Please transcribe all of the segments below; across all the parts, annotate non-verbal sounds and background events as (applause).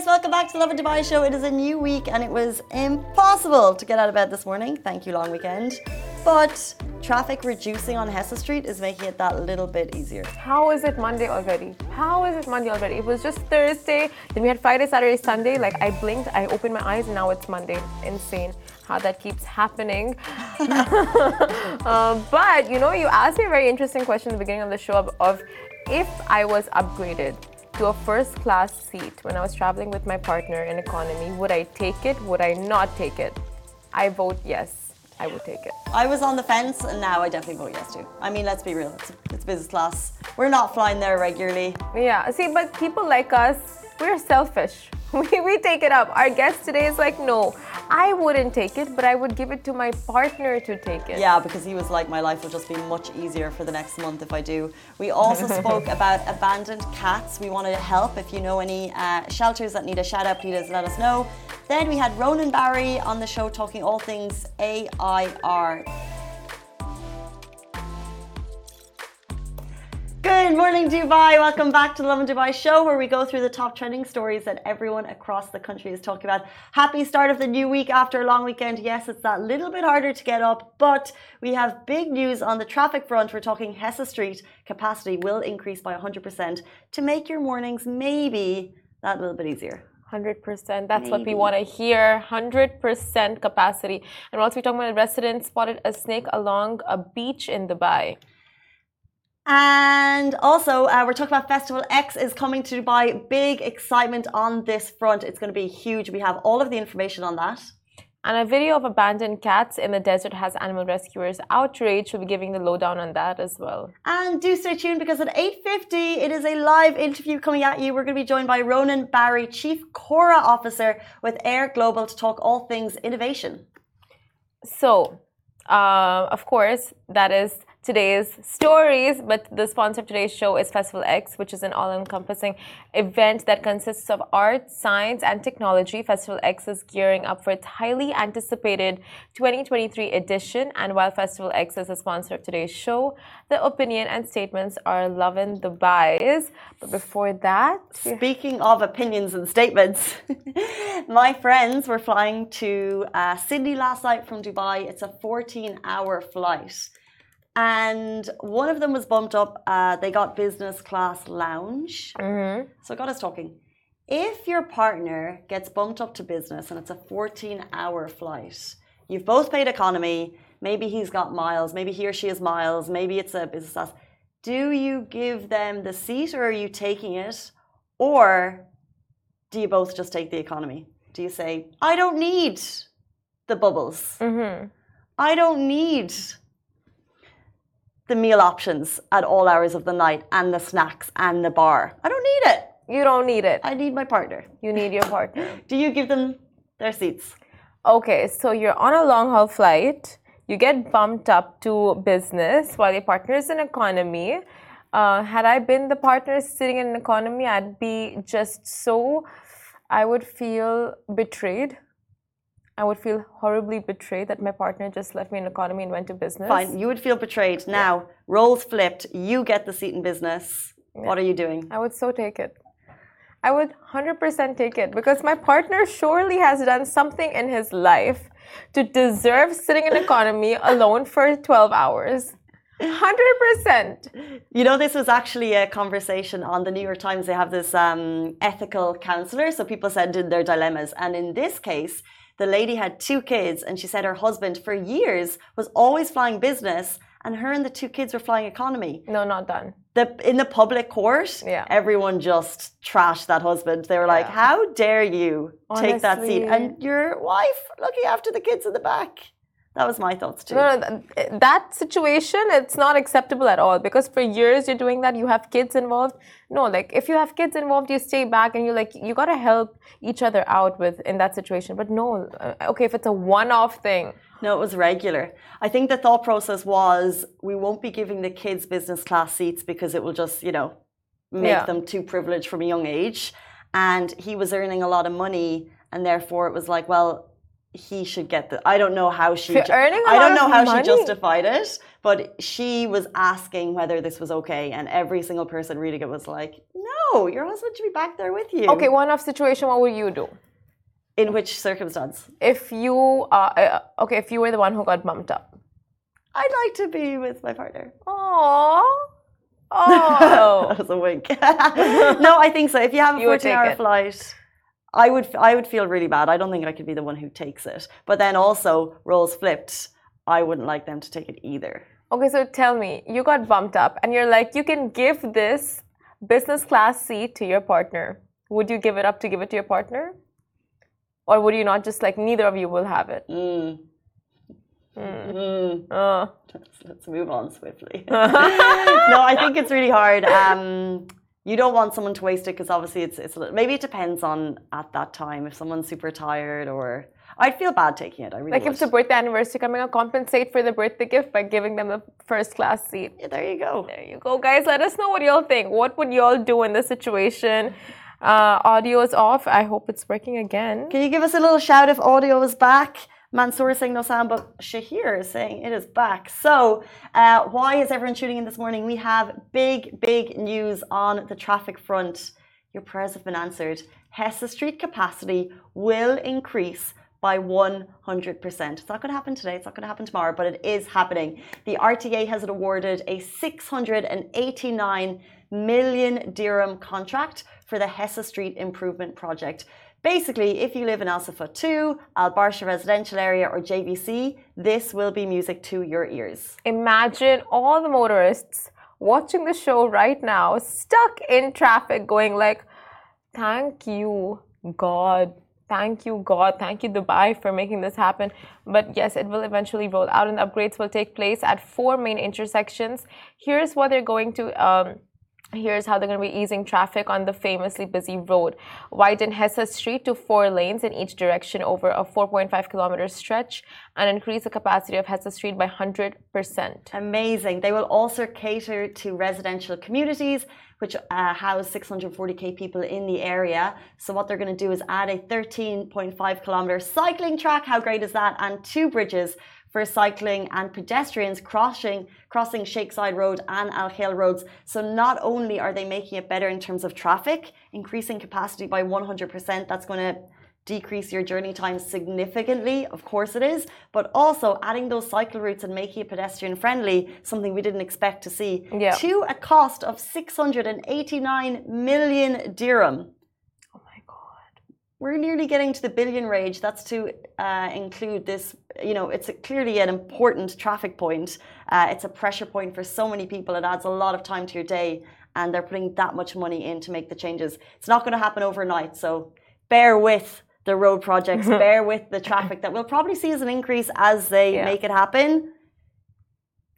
guys, welcome back to the Lovin Dubai show. It is a new week and it was impossible to get out of bed this morning. Thank you, long weekend. But traffic reducing on Hessa Street is making it that little bit easier. How is it Monday already? How is it Monday already? It was just Thursday, then we had Friday, Saturday, Sunday. Like I blinked, I opened my eyes, and now it's Monday. Insane how that keeps happening. uh, (laughs) (laughs) but you know, you asked me a very interesting question at the beginning of the show of if I was upgraded to a first class seat when I was traveling with my partner in economy, would I take it? Would I not take it? I vote yes. I would take it. I was on the fence and now I definitely vote yes too. I mean, let's be real, it's, it's business class. We're not flying there regularly. Yeah, see, but people like us, we're selfish. (laughs) We, we take it up. Our guest today is like, no, I wouldn't take it, but I would give it to my partner to take it. Yeah, because he was like, my life will just be much easier for the next month if I do. We also (laughs) spoke about abandoned cats. We wanted to help. If you know any uh, shelters that need a shout out, please let us know. Then we had Ronan Barry on the show talking all things AIR. Good morning, Dubai. Welcome back to the Lovin Dubai show, where we go through the top trending stories that everyone across the country is talking about. Happy start of the new week after a long weekend. Yes, it's that little bit harder to get up, but we have big news on the traffic front. We're talking Hessa Street capacity will increase by 100% to make your mornings maybe that little bit easier. 100%. That's Maybe. what we want to hear. 100% capacity. And whilst we're also talking about residents spotted a snake along a beach in Dubai. And also, uh, we're talking about Festival X is coming to Dubai. Big excitement on this front. It's going to be huge. We have all of the information on that. And a video of abandoned cats in the desert has animal rescuers outraged. We'll be giving the lowdown on that as well. And do stay tuned because at 8.50, it is a live interview coming at you. We're going to be joined by Ronan Barry, Chief CORA Officer with AIR Global to talk all things innovation. So, uh, of course, that is today's stories, but the sponsor of today's show is Festival X, which is an all encompassing event that consists of art, science, and technology. Festival X is gearing up for its highly anticipated 2023 edition. And while Festival X is a sponsor of today's show, the opinion and statements are loving the buys. But before that, speaking of opinions and statements, (laughs) my friends were flying to uh, Sydney last night from Dubai. It's a 14 hour flight and one of them was bumped up. Uh, they got business class lounge. Mm-hmm. So it got us talking. If your partner gets bumped up to business and it's a 14 hour flight, you've both paid economy, maybe he's got miles, maybe he or she has miles, maybe it's a business class. Do you give them the seat or are you taking it? Or do you both just take the economy? Do you say, I don't need the bubbles? Mm-hmm. I don't need the meal options at all hours of the night and the snacks and the bar. I don't need it. You don't need it. I need my partner. You need your partner. (laughs) Do you give them their seats? Okay, so you're on a long haul flight. You get bumped up to business while your partner is in economy. Uh, had I been the partner sitting in economy, I'd be just so, I would feel betrayed. I would feel horribly betrayed that my partner just left me in economy and went to business. Fine, you would feel betrayed. Now, yeah. roles flipped, you get the seat in business. Yeah. What are you doing? I would so take it. I would 100% take it because my partner surely has done something in his life to deserve sitting in economy (laughs) alone for 12 hours. 100%. You know, this was actually a conversation on the New York Times. They have this um, ethical counselor. So people send in their dilemmas. And in this case, the lady had two kids, and she said her husband for years was always flying business, and her and the two kids were flying economy. No, not done. The in the public court, yeah. everyone just trashed that husband. They were like, yeah. "How dare you Honestly. take that seat?" And your wife looking after the kids in the back. That was my thoughts too. No, no, that situation, it's not acceptable at all because for years you're doing that, you have kids involved. No, like if you have kids involved, you stay back and you're like, you got to help each other out with in that situation. But no, uh, okay, if it's a one off thing. No, it was regular. I think the thought process was we won't be giving the kids business class seats because it will just, you know, make yeah. them too privileged from a young age. And he was earning a lot of money. And therefore it was like, well, he should get the. I don't know how she. Ju- earning I don't know how money. she justified it, but she was asking whether this was okay, and every single person reading it was like, "No, your husband should be back there with you. Okay, one off situation, what would you do? In which circumstance? If you, are uh, okay, if you were the one who got bumped up. I'd like to be with my partner. Aww. (laughs) Oh, that was a wink. (laughs) no, I think so. If you have a You would 14 hour it. flight, I would I would feel really bad. I don't think I could be the one who takes it. But then also, roles flipped, I wouldn't like them to take it either. Okay, so tell me, you got bumped up and you're like, you can give this business class seat to your partner. Would you give it up to give it to your partner? Or would you not just like, neither of you will have it? Mm. Mm. Uh, Let's, let's move on swiftly. (laughs) (laughs) no, I think it's really hard. Um, you don't want someone to waste it because obviously it's it's a little- maybe it depends on at that time if someone's super tired or I'd feel bad taking it. I really like if would. it's a birthday anniversary coming up, compensate for the birthday gift by giving them a first class seat. Yeah, there you go. There you go, guys. Let us know what y'all think. What would y'all do in this situation? Uh, audio is off. I hope it's working again. Can you give us a little shout if audio is back? Mansoor is saying no sound, but Shahir is saying it is back. So, uh, why is everyone tuning in this morning? We have big, big news on the traffic front. Your prayers have been answered. Hessa Street capacity will increase by 100%. It's not going to happen today, it's not going to happen tomorrow, but it is happening. The RTA has awarded a 689 million dirham contract for the Hessa Street Improvement Project. Basically, if you live in Al Safa 2, Al Barsha residential area, or JVC, this will be music to your ears. Imagine all the motorists watching the show right now, stuck in traffic, going like, "Thank you, God." Thank you, God. Thank you, Dubai, for making this happen. But yes, it will eventually roll out, and upgrades will take place at four main intersections. Here's what they're going to. Um, Here's how they're going to be easing traffic on the famously busy road. Widen Hessa Street to four lanes in each direction over a 4.5 kilometer stretch and increase the capacity of Hessa Street by 100%. Amazing. They will also cater to residential communities, which uh, house 640k people in the area. So, what they're going to do is add a 13.5 kilometer cycling track. How great is that? And two bridges for cycling and pedestrians crossing crossing Sheikh Zayed Road and Al Khail roads. So not only are they making it better in terms of traffic, increasing capacity by 100%, that's going to decrease your journey time significantly, of course it is, but also adding those cycle routes and making it pedestrian friendly, something we didn't expect to see, Yeah. to a cost of 689 million dirham. We're nearly getting to the billion rage. That's to uh, include this. You know, it's a, clearly an important traffic point. Uh, it's a pressure point for so many people. It adds a lot of time to your day, and they're putting that much money in to make the changes. It's not going to happen overnight. So bear with the road projects. (laughs) bear with the traffic that we'll probably see as an increase as they Yeah. make it happen.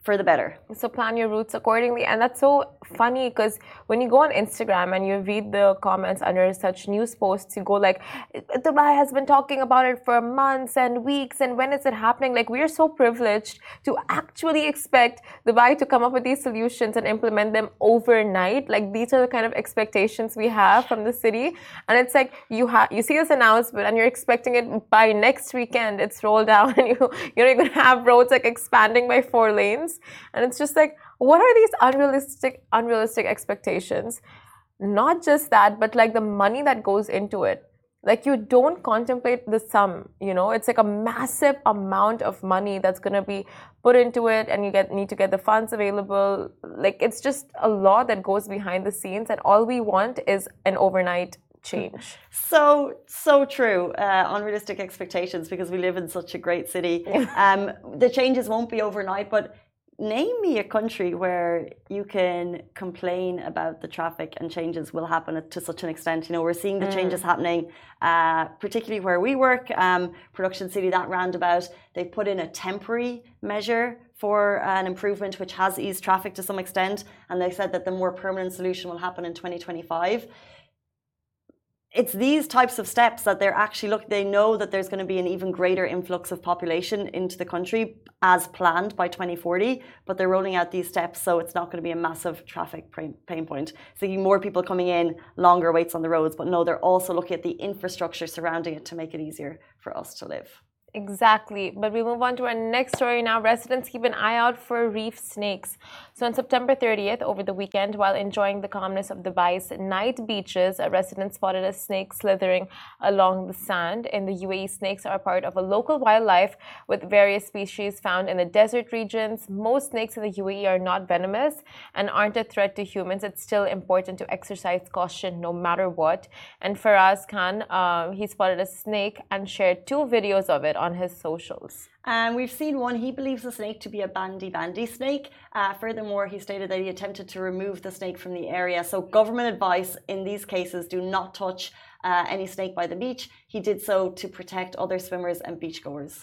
For the better. So plan your routes accordingly. And that's so funny because when you go on Instagram and you read the comments under such news posts, you go like, Dubai has been talking about it for months and weeks, and when is it happening? Like, we are so privileged to actually expect Dubai to come up with these solutions and implement them overnight. Like, these are the kind of expectations we have from the city. And it's like you have you see this announcement and you're expecting it by next weekend. It's rolled out (laughs) and you you're going to have roads like expanding by four lanes and it's just like what are these unrealistic unrealistic expectations? Not just that but like the money that goes into it. Like you don't contemplate the sum you know? It's like a massive amount of money that's going to be put into it and you get need to get the funds available. Like it's just a lot that goes behind the scenes and all we want is an overnight change. (laughs) So, so true. Uh, unrealistic expectations because we live in such a great city. Um, the changes won't be overnight, but name me a country where you can complain about the traffic and changes will happen to such an extent. You know, we're seeing the changes happening, uh, particularly where we work, um, Production City, that roundabout. They've put in a temporary measure for an improvement which has eased traffic to some extent, and they said that the more permanent solution will happen in 2025 it's these types of steps that they're actually look they know that there's going to be an even greater influx of population into the country as planned by 2040 but they're rolling out these steps so it's not going to be a massive traffic pain point. So more people coming in longer waits on the roads but no they're also looking at the infrastructure surrounding it to make it easier for us to live Exactly. But we move on to our next story now. Residents keep an eye out for reef snakes. So on September 30th, over the weekend, while enjoying the calmness of Dubai's night beaches, a resident spotted a snake slithering along the sand. In the UAE, snakes are part of a local wildlife with various species found in the desert regions. Most snakes in the UAE are not venomous and aren't a threat to humans. It's still important to exercise caution no matter what. And Faraz Khan, uh, he spotted a snake and shared two videos of it on his socials. And we've seen one, he believes the snake to be a bandy bandy snake. Uh, furthermore, he stated that he attempted to remove the snake from the area. So, government advice in these cases do not touch uh, any snake by the beach. He did so to protect other swimmers and beachgoers.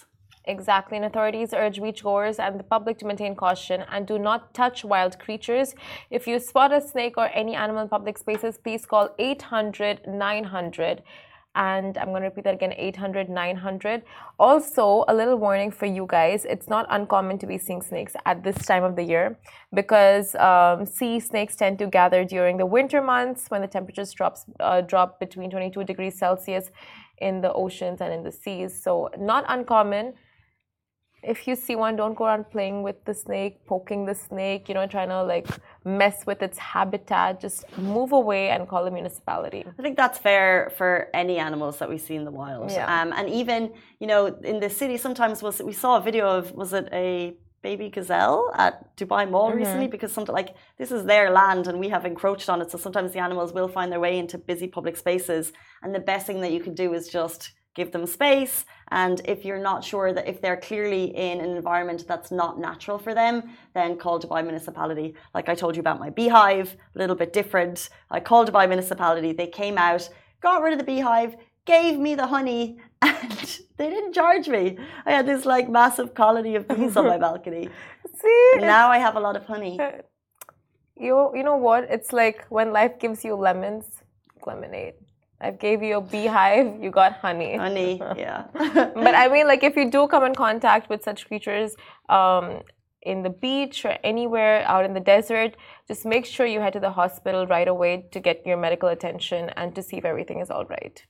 Exactly, and authorities urge beachgoers and the public to maintain caution and do not touch wild creatures. If you spot a snake or any animal in public spaces, please call 800 900 and I'm going to repeat that again 800 900. Also, a little warning for you guys it's not uncommon to be seeing snakes at this time of the year because um, sea snakes tend to gather during the winter months when the temperatures drops, uh, drop between 22 degrees Celsius in the oceans and in the seas. So, not uncommon if you see one, don't go around playing with the snake, poking the snake, you know, trying to like mess with its habitat. Just move away and call the municipality. I think that's fair for any animals that we see in the wild. Yeah. Um, and even, you know, in the city, sometimes was we saw a video of, was it a baby gazelle at Dubai Mall Mm-hmm. recently? Because something like this is their land and we have encroached on it. So sometimes the animals will find their way into busy public spaces. And the best thing that you can do is just give them space. And if you're not sure that if they're clearly in an environment that's not natural for them, then call Dubai Municipality. Like I told you about my beehive, a little bit different. I called Dubai Municipality. They came out, got rid of the beehive, gave me the honey, (laughs) and they didn't charge me. I had this like massive colony of bees on my (laughs) balcony. See, now I have a lot of honey. Uh, you you know what? It's like when life gives you lemons, lemonade. I gave you a beehive, you got honey. Honey, (laughs) yeah. but I mean, like, if you do come in contact with such creatures um, in the beach or anywhere out in the desert, just make sure you head to the hospital right away to get your medical attention and to see if everything is all right.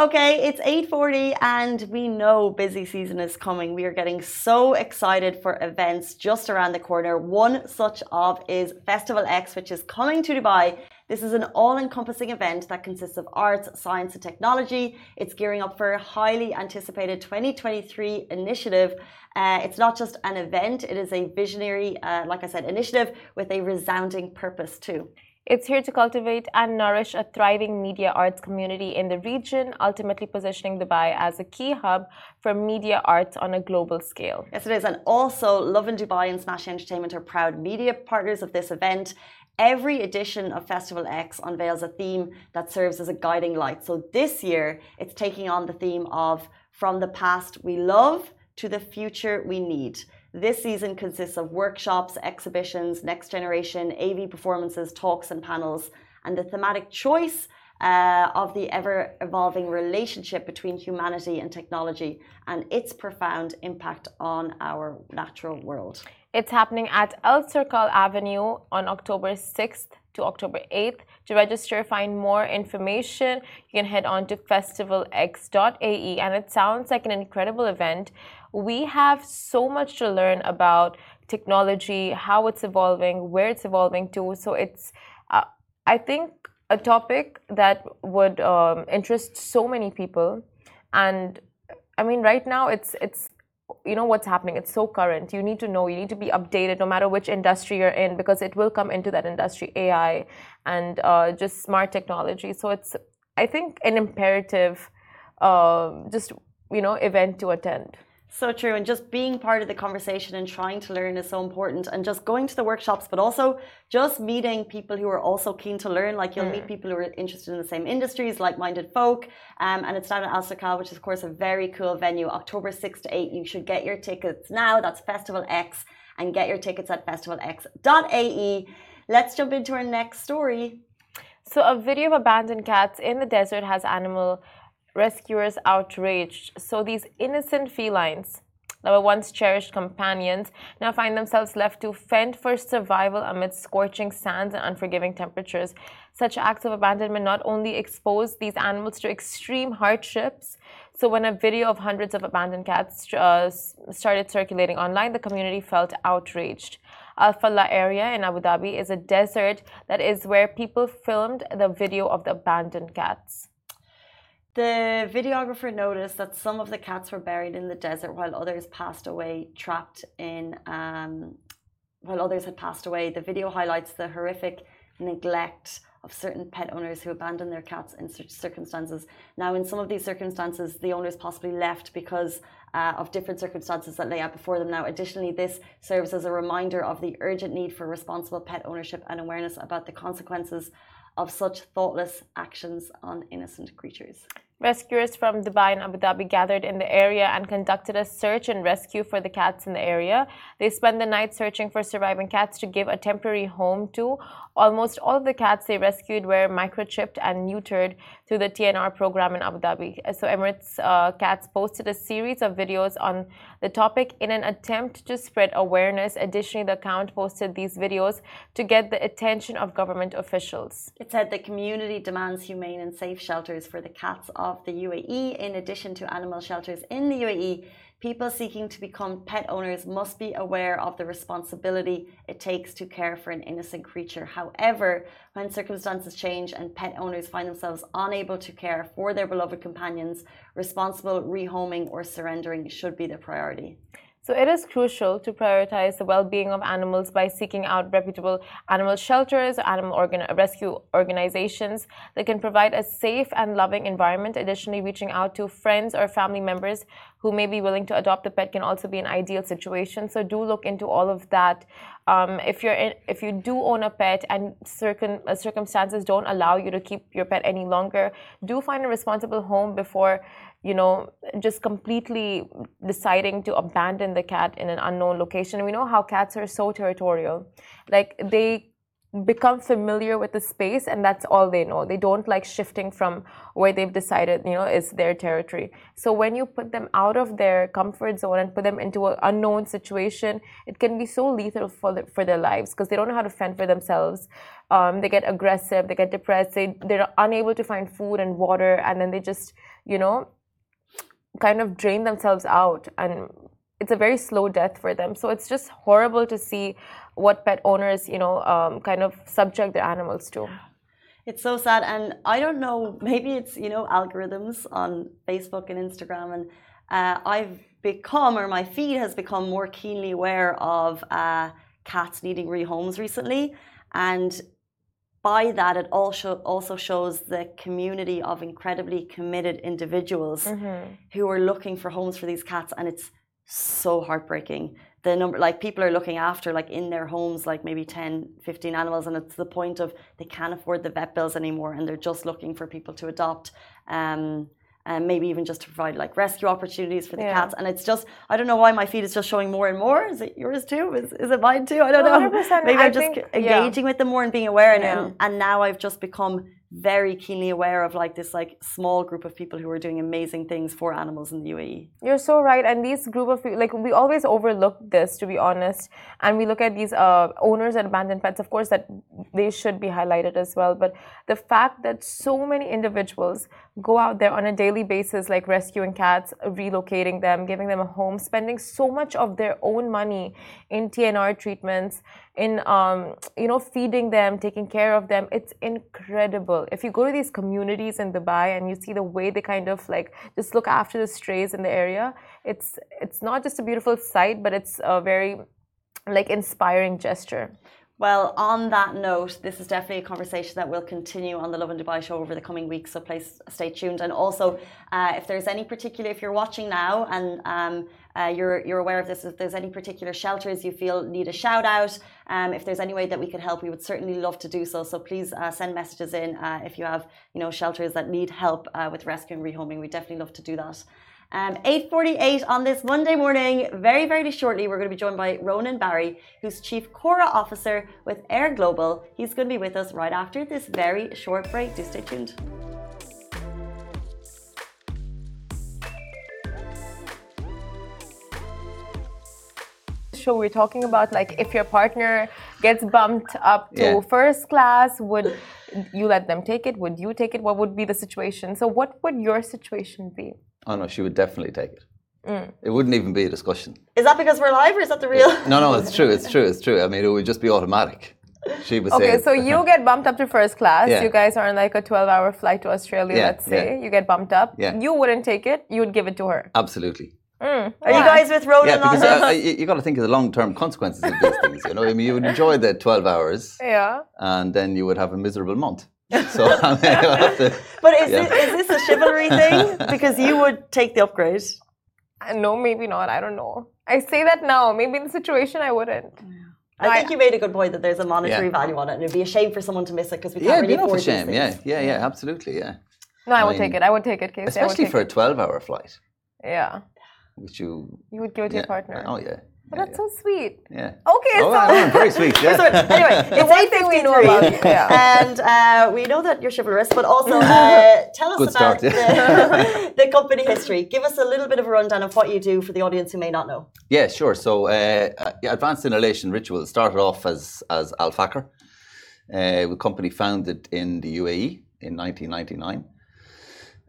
Okay, it's 8:40 and we know busy season is coming. We are getting so excited for events just around the corner. One such of is Festival X which is coming to Dubai. This is an all-encompassing event that consists of arts, science and technology. It's gearing up for a highly anticipated 2023 initiative. Uh, it's not just an event, it is a visionary, uh, like I said, initiative with a resounding purpose too. It's here to cultivate and nourish a thriving media arts community in the region, ultimately positioning Dubai as a key hub for media arts on a global scale. Yes, it is. And also, Lovin Dubai and Smash Entertainment are proud media partners of this event. Every edition of Festival X unveils a theme that serves as a guiding light. So this year, it's taking on the theme of From the Past We Love to the Future We Need. This season consists of workshops, exhibitions, next generation, AV performances, talks, and panels. And the thematic choice uh, of the ever evolving relationship between humanity and technology and its profound impact on our natural world. It's happening at Alserkal Avenue on October 6th to October 8th. To register, find more information, you can head on to festivalx.ae. And it sounds like an incredible event. We have so much to learn about technology, how it's evolving, where it's evolving to. So it's, uh, I think, a topic that would um, interest so many people. And I mean, right now, it's it's you know what's happening? It's so current. You need to know. You need to be updated no matter which industry you're in because it will come into that industry ai and uh, just smart technology. So it's i think an imperative um, just you know event to attend So true. And just being part of the conversation and trying to learn is so important. And just going to the workshops, but also just meeting people who are also keen to learn. Like you'll meet people who are interested in the same industries, like minded folk. Um, and it's down at Alserkal, which is, of course, a very cool venue. October 6 to 8. You should get your tickets now. That's Festival X. And get your tickets at festivalx.ae. Let's jump into our next story. so a video of abandoned cats in the desert has animal rescuers outraged so these innocent felines that were once cherished companions now find themselves left to fend for survival amidst scorching sands and unforgiving temperatures. Such acts of abandonment not only expose these animals to extreme hardships, so when a video of hundreds of abandoned cats uh, started circulating online, the community felt outraged. Al Falah area in Abu Dhabi is a desert that is where people filmed the video of the abandoned cats. The videographer noticed that some of the cats were buried in the desert while others passed away, trapped in, um, while others had passed away. The video highlights the horrific neglect of certain pet owners who abandon their cats in such circumstances. Now, in some of these circumstances, the owners possibly left because uh, of different circumstances that lay out before them now. Additionally, this serves as a reminder of the urgent need for responsible pet ownership and awareness about the consequences of such thoughtless actions on innocent creatures. Rescuers from Dubai and Abu Dhabi gathered in the area and conducted a search and rescue for the cats in the area. They spent the night searching for surviving cats to give a temporary home to. Almost all of the cats they rescued were microchipped and neutered through the TNR program in Abu Dhabi. So Emirates uh, Cats posted a series of videos on the topic in an attempt to spread awareness. Additionally, the account posted these videos to get the attention of government officials. It said the community demands humane and safe shelters for the cats of the UAE, in addition to animal shelters in the UAE People seeking to become pet owners must be aware of the responsibility it takes to care for an innocent creature. However, when circumstances change and pet owners find themselves unable to care for their beloved companions, responsible rehoming or surrendering should be the priority. So it is crucial to prioritize the well-being of animals by seeking out reputable animal shelters, animal organ rescue organizations that can provide a safe and loving environment. Additionally, reaching out to friends or family members who may be willing to adopt a pet can also be an ideal situation. So do look into all of that. Um, if you're in, if you do own a pet and circum, uh, circumstances don't allow you to keep your pet any longer, do find a responsible home before you know, just completely deciding to abandon the cat in an unknown location. We know how cats are so territorial. Like they become familiar with the space and that's all they know. They don't like shifting from where they've decided, you know, is their territory. So when you put them out of their comfort zone and put them into an unknown situation, it can be so lethal for, the, for their lives because they don't know how to fend for themselves. Um, they get aggressive, they get depressed, they, they're unable to find food and water, and then they just, you know, kind of drain themselves out and it's a very slow death for them. So it's just horrible to see what pet owners you know um, kind of subject their animals to. It's so sad and i don't know maybe it's you know algorithms on facebook and instagram and uh, i've become or my feed has become more keenly aware of uh, cats needing rehomes recently and by that, it also also shows the community of incredibly committed individuals mm-hmm. who are looking for homes for these cats, and it's so heartbreaking. The number, like people are looking after, like in their homes, like maybe 10, 15 animals, and it's the point of they can't afford the vet bills anymore, and they're just looking for people to adopt. Um, and maybe even just to provide like rescue opportunities for the yeah. cats. And it's just, I don't know why my feed is just showing more and more. Is it yours too? Is, is it mine too? I don't know. Maybe I am just think, engaging yeah. with them more and being aware. And, yeah. and, and now I've just become very keenly aware of like this like small group of people who are doing amazing things for animals in the UAE. You're so right, and these group of people, like we always overlook this, to be honest, and we look at these uh, owners and abandoned pets. Of course, that they should be highlighted as well. But the fact that so many individuals go out there on a daily basis, like rescuing cats, relocating them, giving them a home, spending so much of their own money in TNR treatments in um, you know feeding them, taking care of them. It's incredible. If you go to these communities in Dubai and you see the way they kind of like just look after the strays in the area, it's it's not just a beautiful sight, but it's a very like inspiring gesture. Well, on that note, this is definitely a conversation that will continue on the Lovin Dubai show over the coming weeks. So please stay tuned. And also, uh, if there's any particular, if you're watching now and um, uh, you're, you're aware of this, if there's any particular shelters you feel need a shout out, um, if there's any way that we could help, we would certainly love to do so. So please uh, send messages in uh, if you have you know shelters that need help uh, with rescue and rehoming. We definitely love to do that. Um, 8.48 on this Monday morning. Very, very shortly, we're going to be joined by Ronan Barry, who's Chief CORA Officer with AIR Global. He's going to be with us right after this very short break. Do stay tuned. show, we're talking about like if your partner gets bumped up to Yeah. first class, would you let them take it? Would you take it? What would be the situation? So, what would your situation be? Oh no, she would definitely take it. Mm. It wouldn't even be a discussion. Is that because we're live or is that the real? No, no, it's true. It's true. It's true. I mean, it would just be automatic. She would Okay, say. so you get bumped up to first class. Yeah. You guys are on like a 12 hour flight to Australia, Yeah, let's say. yeah. You get bumped up. Yeah. You wouldn't take it. You would give it to her. Absolutely. Are you guys with Ronan Yeah, because uh, you got to think of the long-term consequences of these things. You know, I mean, you would enjoy the twelve hours, (laughs) Yeah. and then you would have a miserable month. (laughs) So I mean, you'll have to, But is, Yeah. this, is this a chivalry thing? Because you would take the upgrade. Uh, No, maybe not. I don't know. I say that now. Maybe in the situation I wouldn't. I think you made a good point that there's a monetary Yeah. value on it, and it'd be a shame for someone to miss it because we can't it'd really enough afford a shame. these Yeah, things. yeah, yeah, absolutely, yeah. No, I I would mean, take it. I would take it, Casey. I would Especially take for a twelve-hour flight, Yeah. which you. You would give it to Yeah. your partner. Oh yeah. But yeah, that's so sweet. yeah. Okay, Oh, so wow, very sweet. (laughs) Yeah. So, anyway, (laughs) the it's one thing we know about you. Yeah. (laughs) and uh, we know that you're chivalrous, but also uh, tell us Good about start, yeah. the, the company history. Give us a little bit of a rundown of what you do for the audience who may not know. Yeah, sure. So, uh, Advanced Inhalation Ritual started off as as Al Fakher, uh, a company founded in the UAE in 1999,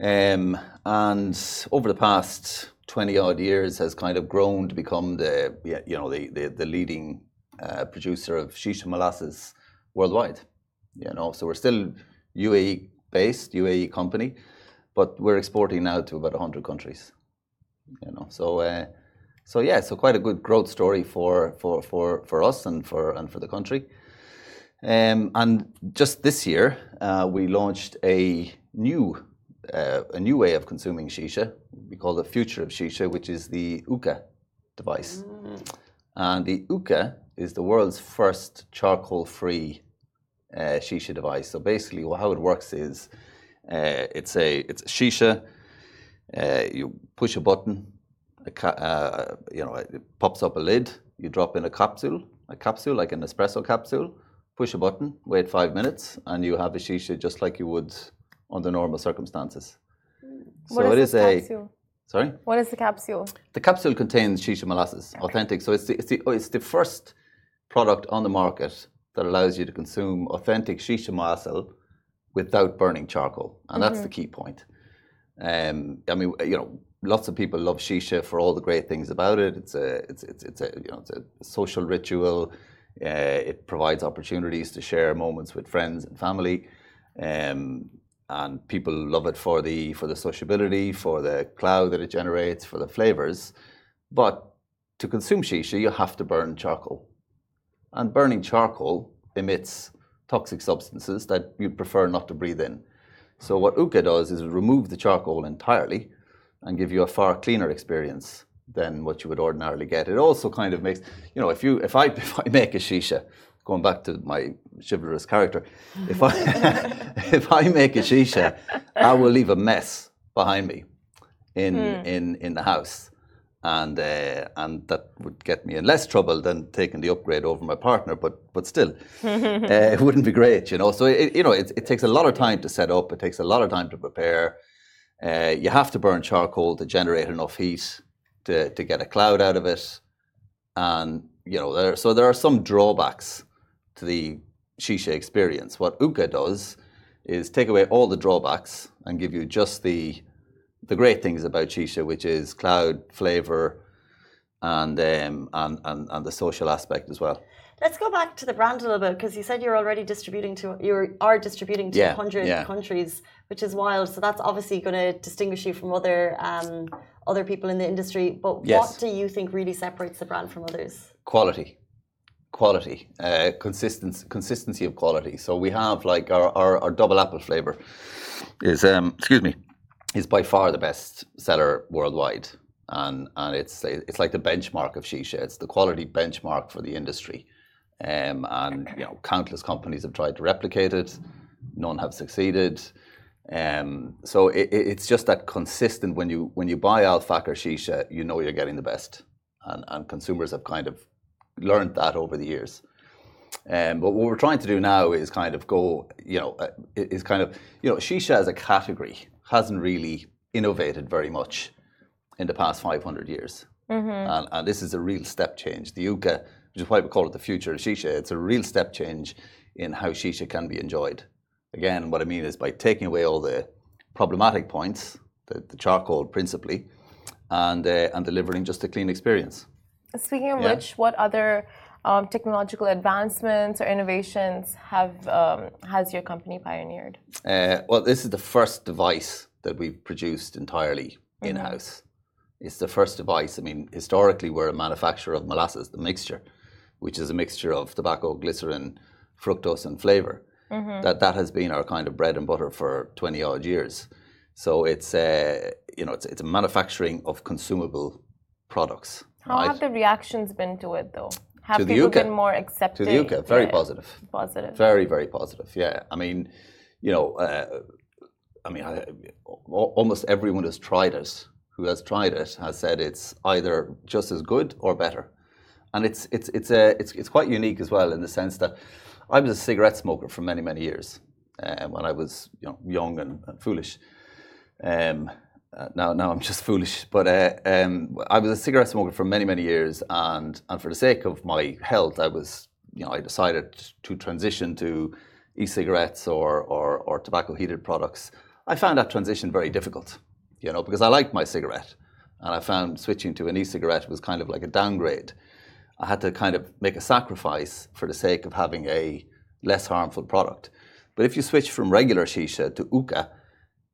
um, and over the past 20 odd years has kind of grown to become the you know the the, the leading uh, producer of shisha molasses worldwide. You know, so we're still UAE based, UAE company, but we're exporting now to about 100 countries. You know, so. Uh, so yeah, so quite a good growth story for for for, for us and for and for the country. Um, and just this year, uh, we launched a new uh, a new way of consuming shisha. We call the future of shisha, which is the OOKA device. And the OOKA is the world's first charcoal-free uh, shisha device. So basically, how it works is uh, it's a it's a shisha. Uh, you push a button, a ca- uh, you know, it pops up a lid. You drop in a capsule, a capsule like an espresso capsule. Push a button, wait five minutes, and you have a shisha just like you would under normal circumstances. What so is it is this a sorry. What is the capsule? The capsule contains shisha molasses, authentic. So it's the, it's the oh, it's the first product on the market that allows you to consume authentic shisha molasses without burning charcoal, and that's the key point. Um, I mean, you know, lots of people love shisha for all the great things about it. It's a it's it's, it's a you know it's a social ritual. Uh, it provides opportunities to share moments with friends and family. Um, and people love it for the for the sociability, for the cloud that it generates, for the flavors. But to consume shisha, you have to burn charcoal, and burning charcoal emits toxic substances that you'd prefer not to breathe in. So what OOKA does is remove the charcoal entirely and give you a far cleaner experience than what you would ordinarily get. It also kind of makes, you know, if you if I (laughs) if I make a shisha, going back to my chivalrous character, (laughs) if I (laughs) if I make a shisha, I will leave a mess behind me in in in the house. And uh, and that would get me in less trouble than taking the upgrade over my partner, but but still, (laughs) uh, it wouldn't be great, you know. So it, you know, it, it takes a lot of time to set up. It takes a lot of time to prepare. Uh, you have to burn charcoal to generate enough heat to, to get a cloud out of it. And, you know, there, so there are some drawbacks to the shisha experience. What OOKA does is take away all the drawbacks and give you just the, the great things about shisha, which is cloud, flavor, and, um, and, and, and the social aspect as well. Let's go back to the brand a little bit because you said you're already distributing to you are distributing to Yeah, 100 yeah. countries, which is wild. So that's obviously going to distinguish you from other um, other people in the industry. But Yes. what do you think really separates the brand from others? quality quality uh, consistency consistency of quality. So we have like our, our, our double apple flavor is um excuse me is by far the best seller worldwide. And and it's it's like the benchmark of shisha. It's the quality benchmark for the industry. Um, and you know countless companies have tried to replicate it. None have succeeded. Um, so it, it- it's just that consistent when you when you buy Al Fakher shisha you know you're getting the best. And, and consumers have kind of learned that over the years. Um, but what we're trying to do now is kind of go, you know, uh, is kind of, you know, shisha as a category hasn't really innovated very much in the past 500 years. And, and this is a real step change. The hookah, which is why we call it the future of shisha, it's a real step change in how shisha can be enjoyed. Again, what I mean is by taking away all the problematic points, the, the charcoal principally, and, uh, and delivering just a clean experience. Speaking of Yeah. which, what other um, technological advancements or innovations have um, has your company pioneered? Uh, well, this is the first device that we've produced entirely in house. It's the first device. I mean, historically, we're a manufacturer of molasses, the mixture, which is a mixture of tobacco, glycerin, fructose, and flavor. That that has been our kind of bread and butter for twenty odd years. So it's uh, you know it's it's a manufacturing of consumable products. How have the reactions been to it, though? Have people been more accepting? to the hookah, very Yeah, positive. Positive. Very, very positive. Yeah, I mean, you know, uh, I mean, I, almost everyone who's tried it, who has tried it, has said it's either just as good or better, and it's it's it's a it's it's quite unique as well in the sense that I was a cigarette smoker for many many years uh, when I was you know young and, and foolish. Um, uh, now, now I'm just foolish, but uh, um, I was a cigarette smoker for many, many years, and and for the sake of my health, I was, you know, I decided to transition to e-cigarettes or or, or tobacco-heated products. I found that transition very difficult, you know, because I liked my cigarette, and I found switching to an e-cigarette was kind of like a downgrade. I had to kind of make a sacrifice for the sake of having a less harmful product. But if you switch from regular shisha to hookah,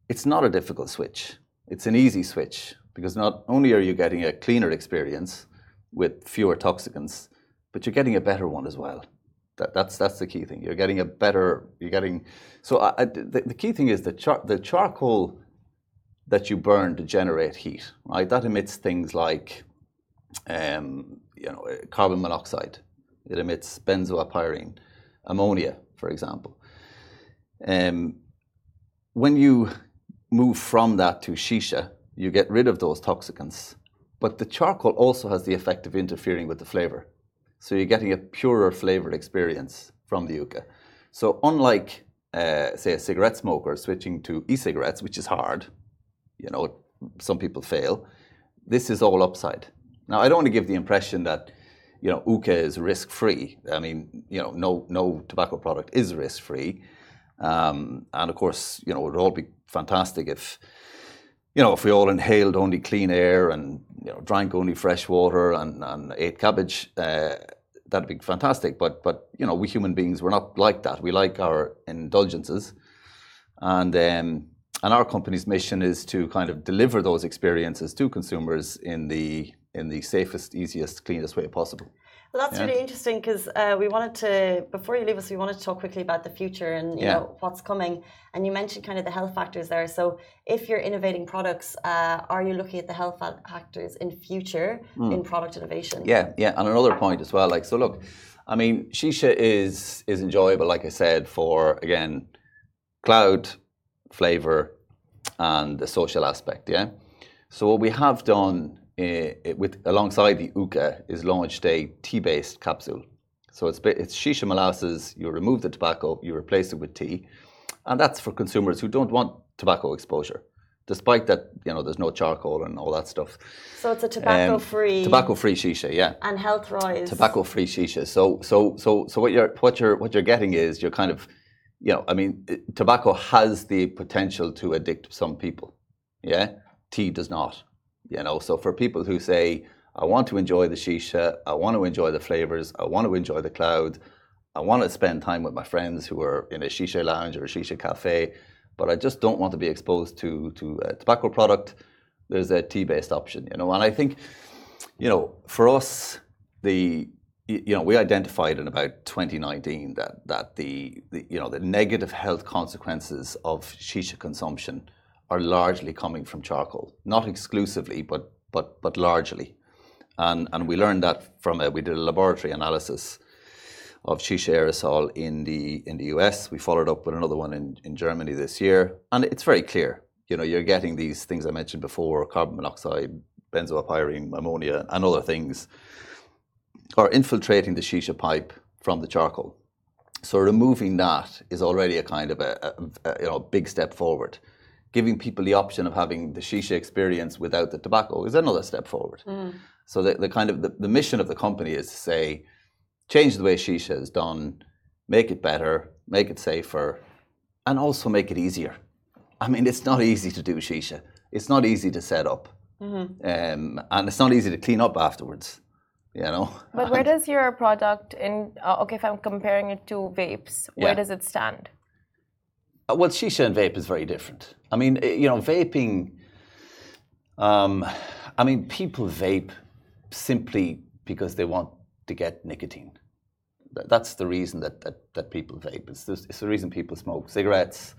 it's not a difficult switch. It's an easy switch because not only are you getting a cleaner experience with fewer toxicants, but you're getting a better one as well. That, that's that's the key thing. You're getting a better. You're getting. So I, I, the, the key thing is the char, the charcoal that you burn to generate heat. Right, that emits things like, um, you know, carbon monoxide. It emits benzo[a]pyrene, ammonia, for example. Um, when you move from that to shisha, you get rid of those toxicants. But the charcoal also has the effect of interfering with the flavor. So you're getting a purer flavored experience from the hookah. So unlike, uh, say, a cigarette smoker switching to e-cigarettes, which is hard, you know, some people fail. This is all upside. Now, I don't want to give the impression that, you know, hookah is risk-free. I mean, you know, no no tobacco product is risk-free. Um, and of course, you know, it would all be fantastic if, you know, if we all inhaled only clean air and you know drank only fresh water and, and ate cabbage, uh, that'd be fantastic. But but you know, we human beings we're not like that. We like our indulgences, and um, and our company's mission is to kind of deliver those experiences to consumers in the in the safest, easiest, cleanest way possible. Well, that's Yeah. really interesting because uh, we wanted to, before you leave us, we wanted to talk quickly about the future and you Yeah. know what's coming. And you mentioned kind of the health factors there. So, if you're innovating products, uh, are you looking at the health factors in future in product innovation? Yeah, yeah, and another point as well. Like, so look, I mean, shisha is is enjoyable, like I said, for again, cloud, flavor, and the social aspect. Yeah. So what we have done uh, with alongside the hookah is launched a tea-based capsule. So it's it's shisha molasses. You remove the tobacco, you replace it with tea, and that's for consumers who don't want tobacco exposure. Despite that, you know, there's no charcoal and all that stuff. So it's a tobacco-free Tobacco-free shisha, yeah and health rise. tobacco-free shisha. So, so, so, so what you're what you're what you're getting is you're kind of, you know, I mean, it- tobacco has the potential to addict some people. Yeah, tea does not. You know, so for people who say, I want to enjoy the shisha, I want to enjoy the flavors, I want to enjoy the cloud, I want to spend time with my friends who are in a shisha lounge or a shisha cafe, but I just don't want to be exposed to to a tobacco product. There's a tea-based option, you know, and I think you know, for us, the you know we identified in about 2019 that that the, the you know the negative health consequences of shisha consumption are largely coming from charcoal, not exclusively, but but but largely, and and we learned that from a we did a laboratory analysis of shisha aerosol in the in the US. We followed up with another one in, in Germany this year, and it's very clear. You know, you're getting these things I mentioned before: carbon monoxide, benzo[a]pyrene, ammonia, and other things are infiltrating the shisha pipe from the charcoal. So removing that is already a kind of a you know big step forward. Giving people the option of having the shisha experience without the tobacco is another step forward. So the, the kind of the, the mission of the company is to say, change the way shisha is done, make it better, make it safer, and also make it easier. I mean, it's not easy to do shisha. It's not easy to set up, um, and it's not easy to clean up afterwards. You know. But where does your product in uh, okay if I'm comparing it to vapes, where Yeah. does it stand? Uh, Well, shisha and vape is very different. I mean, eh, you know, vaping. Um, I mean, people vape simply because they want to get nicotine. That's the reason that, that, that people vape. It's the, it's the reason people smoke cigarettes.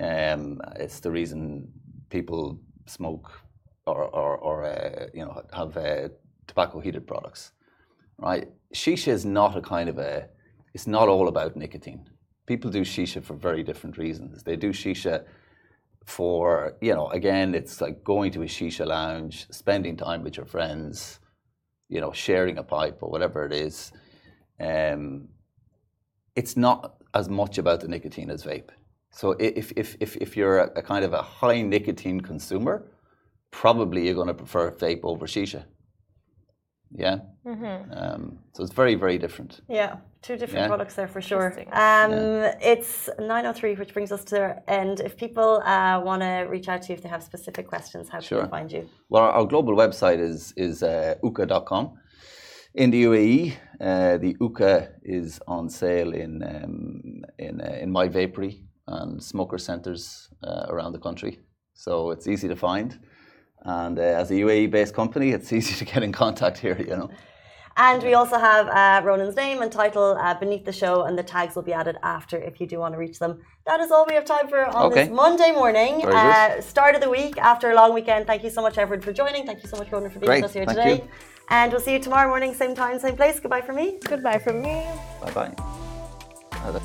Um, it's the reason people smoke or, or, or uh, you know, have uh, tobacco heated products, right? Shisha is not a kind of a, it's not all about nicotine. People do shisha for very different reasons. They do shisha for, you know, again, it's like going to a shisha lounge, spending time with your friends, you know, sharing a pipe or whatever it is. Um, it's not as much about the nicotine as vape. So if, if, if, if you're a, a kind of a high nicotine consumer, probably you're going to prefer vape over shisha. Yeah. Um, so it's very, very different. Yeah, two different Yeah. products there for sure. Interesting. Um, It's 9.03, which brings us to the end. If people uh, want to reach out to you if they have specific questions, how can Sure. they find you? Well, our, our global website is is uh, ooka.com. In the UAE, uh, the OOKA is on sale in um, in uh, in My Vapery and smoker centres uh, around the country. So it's easy to find, and uh, as a UAE-based company, it's (laughs) easy to get in contact here. You know. And we also have uh, Ronan's name and title uh, beneath the show, and the tags will be added after if you do want to reach them. That is all we have time for on Okay. this Monday morning, uh, start of the week after a long weekend. Thank you so much, everyone, for joining. Thank you so much, Ronan, for being Great. with us here Thank today. you. And we'll see you tomorrow morning, same time, same place. Goodbye from me. Goodbye from me. Bye bye.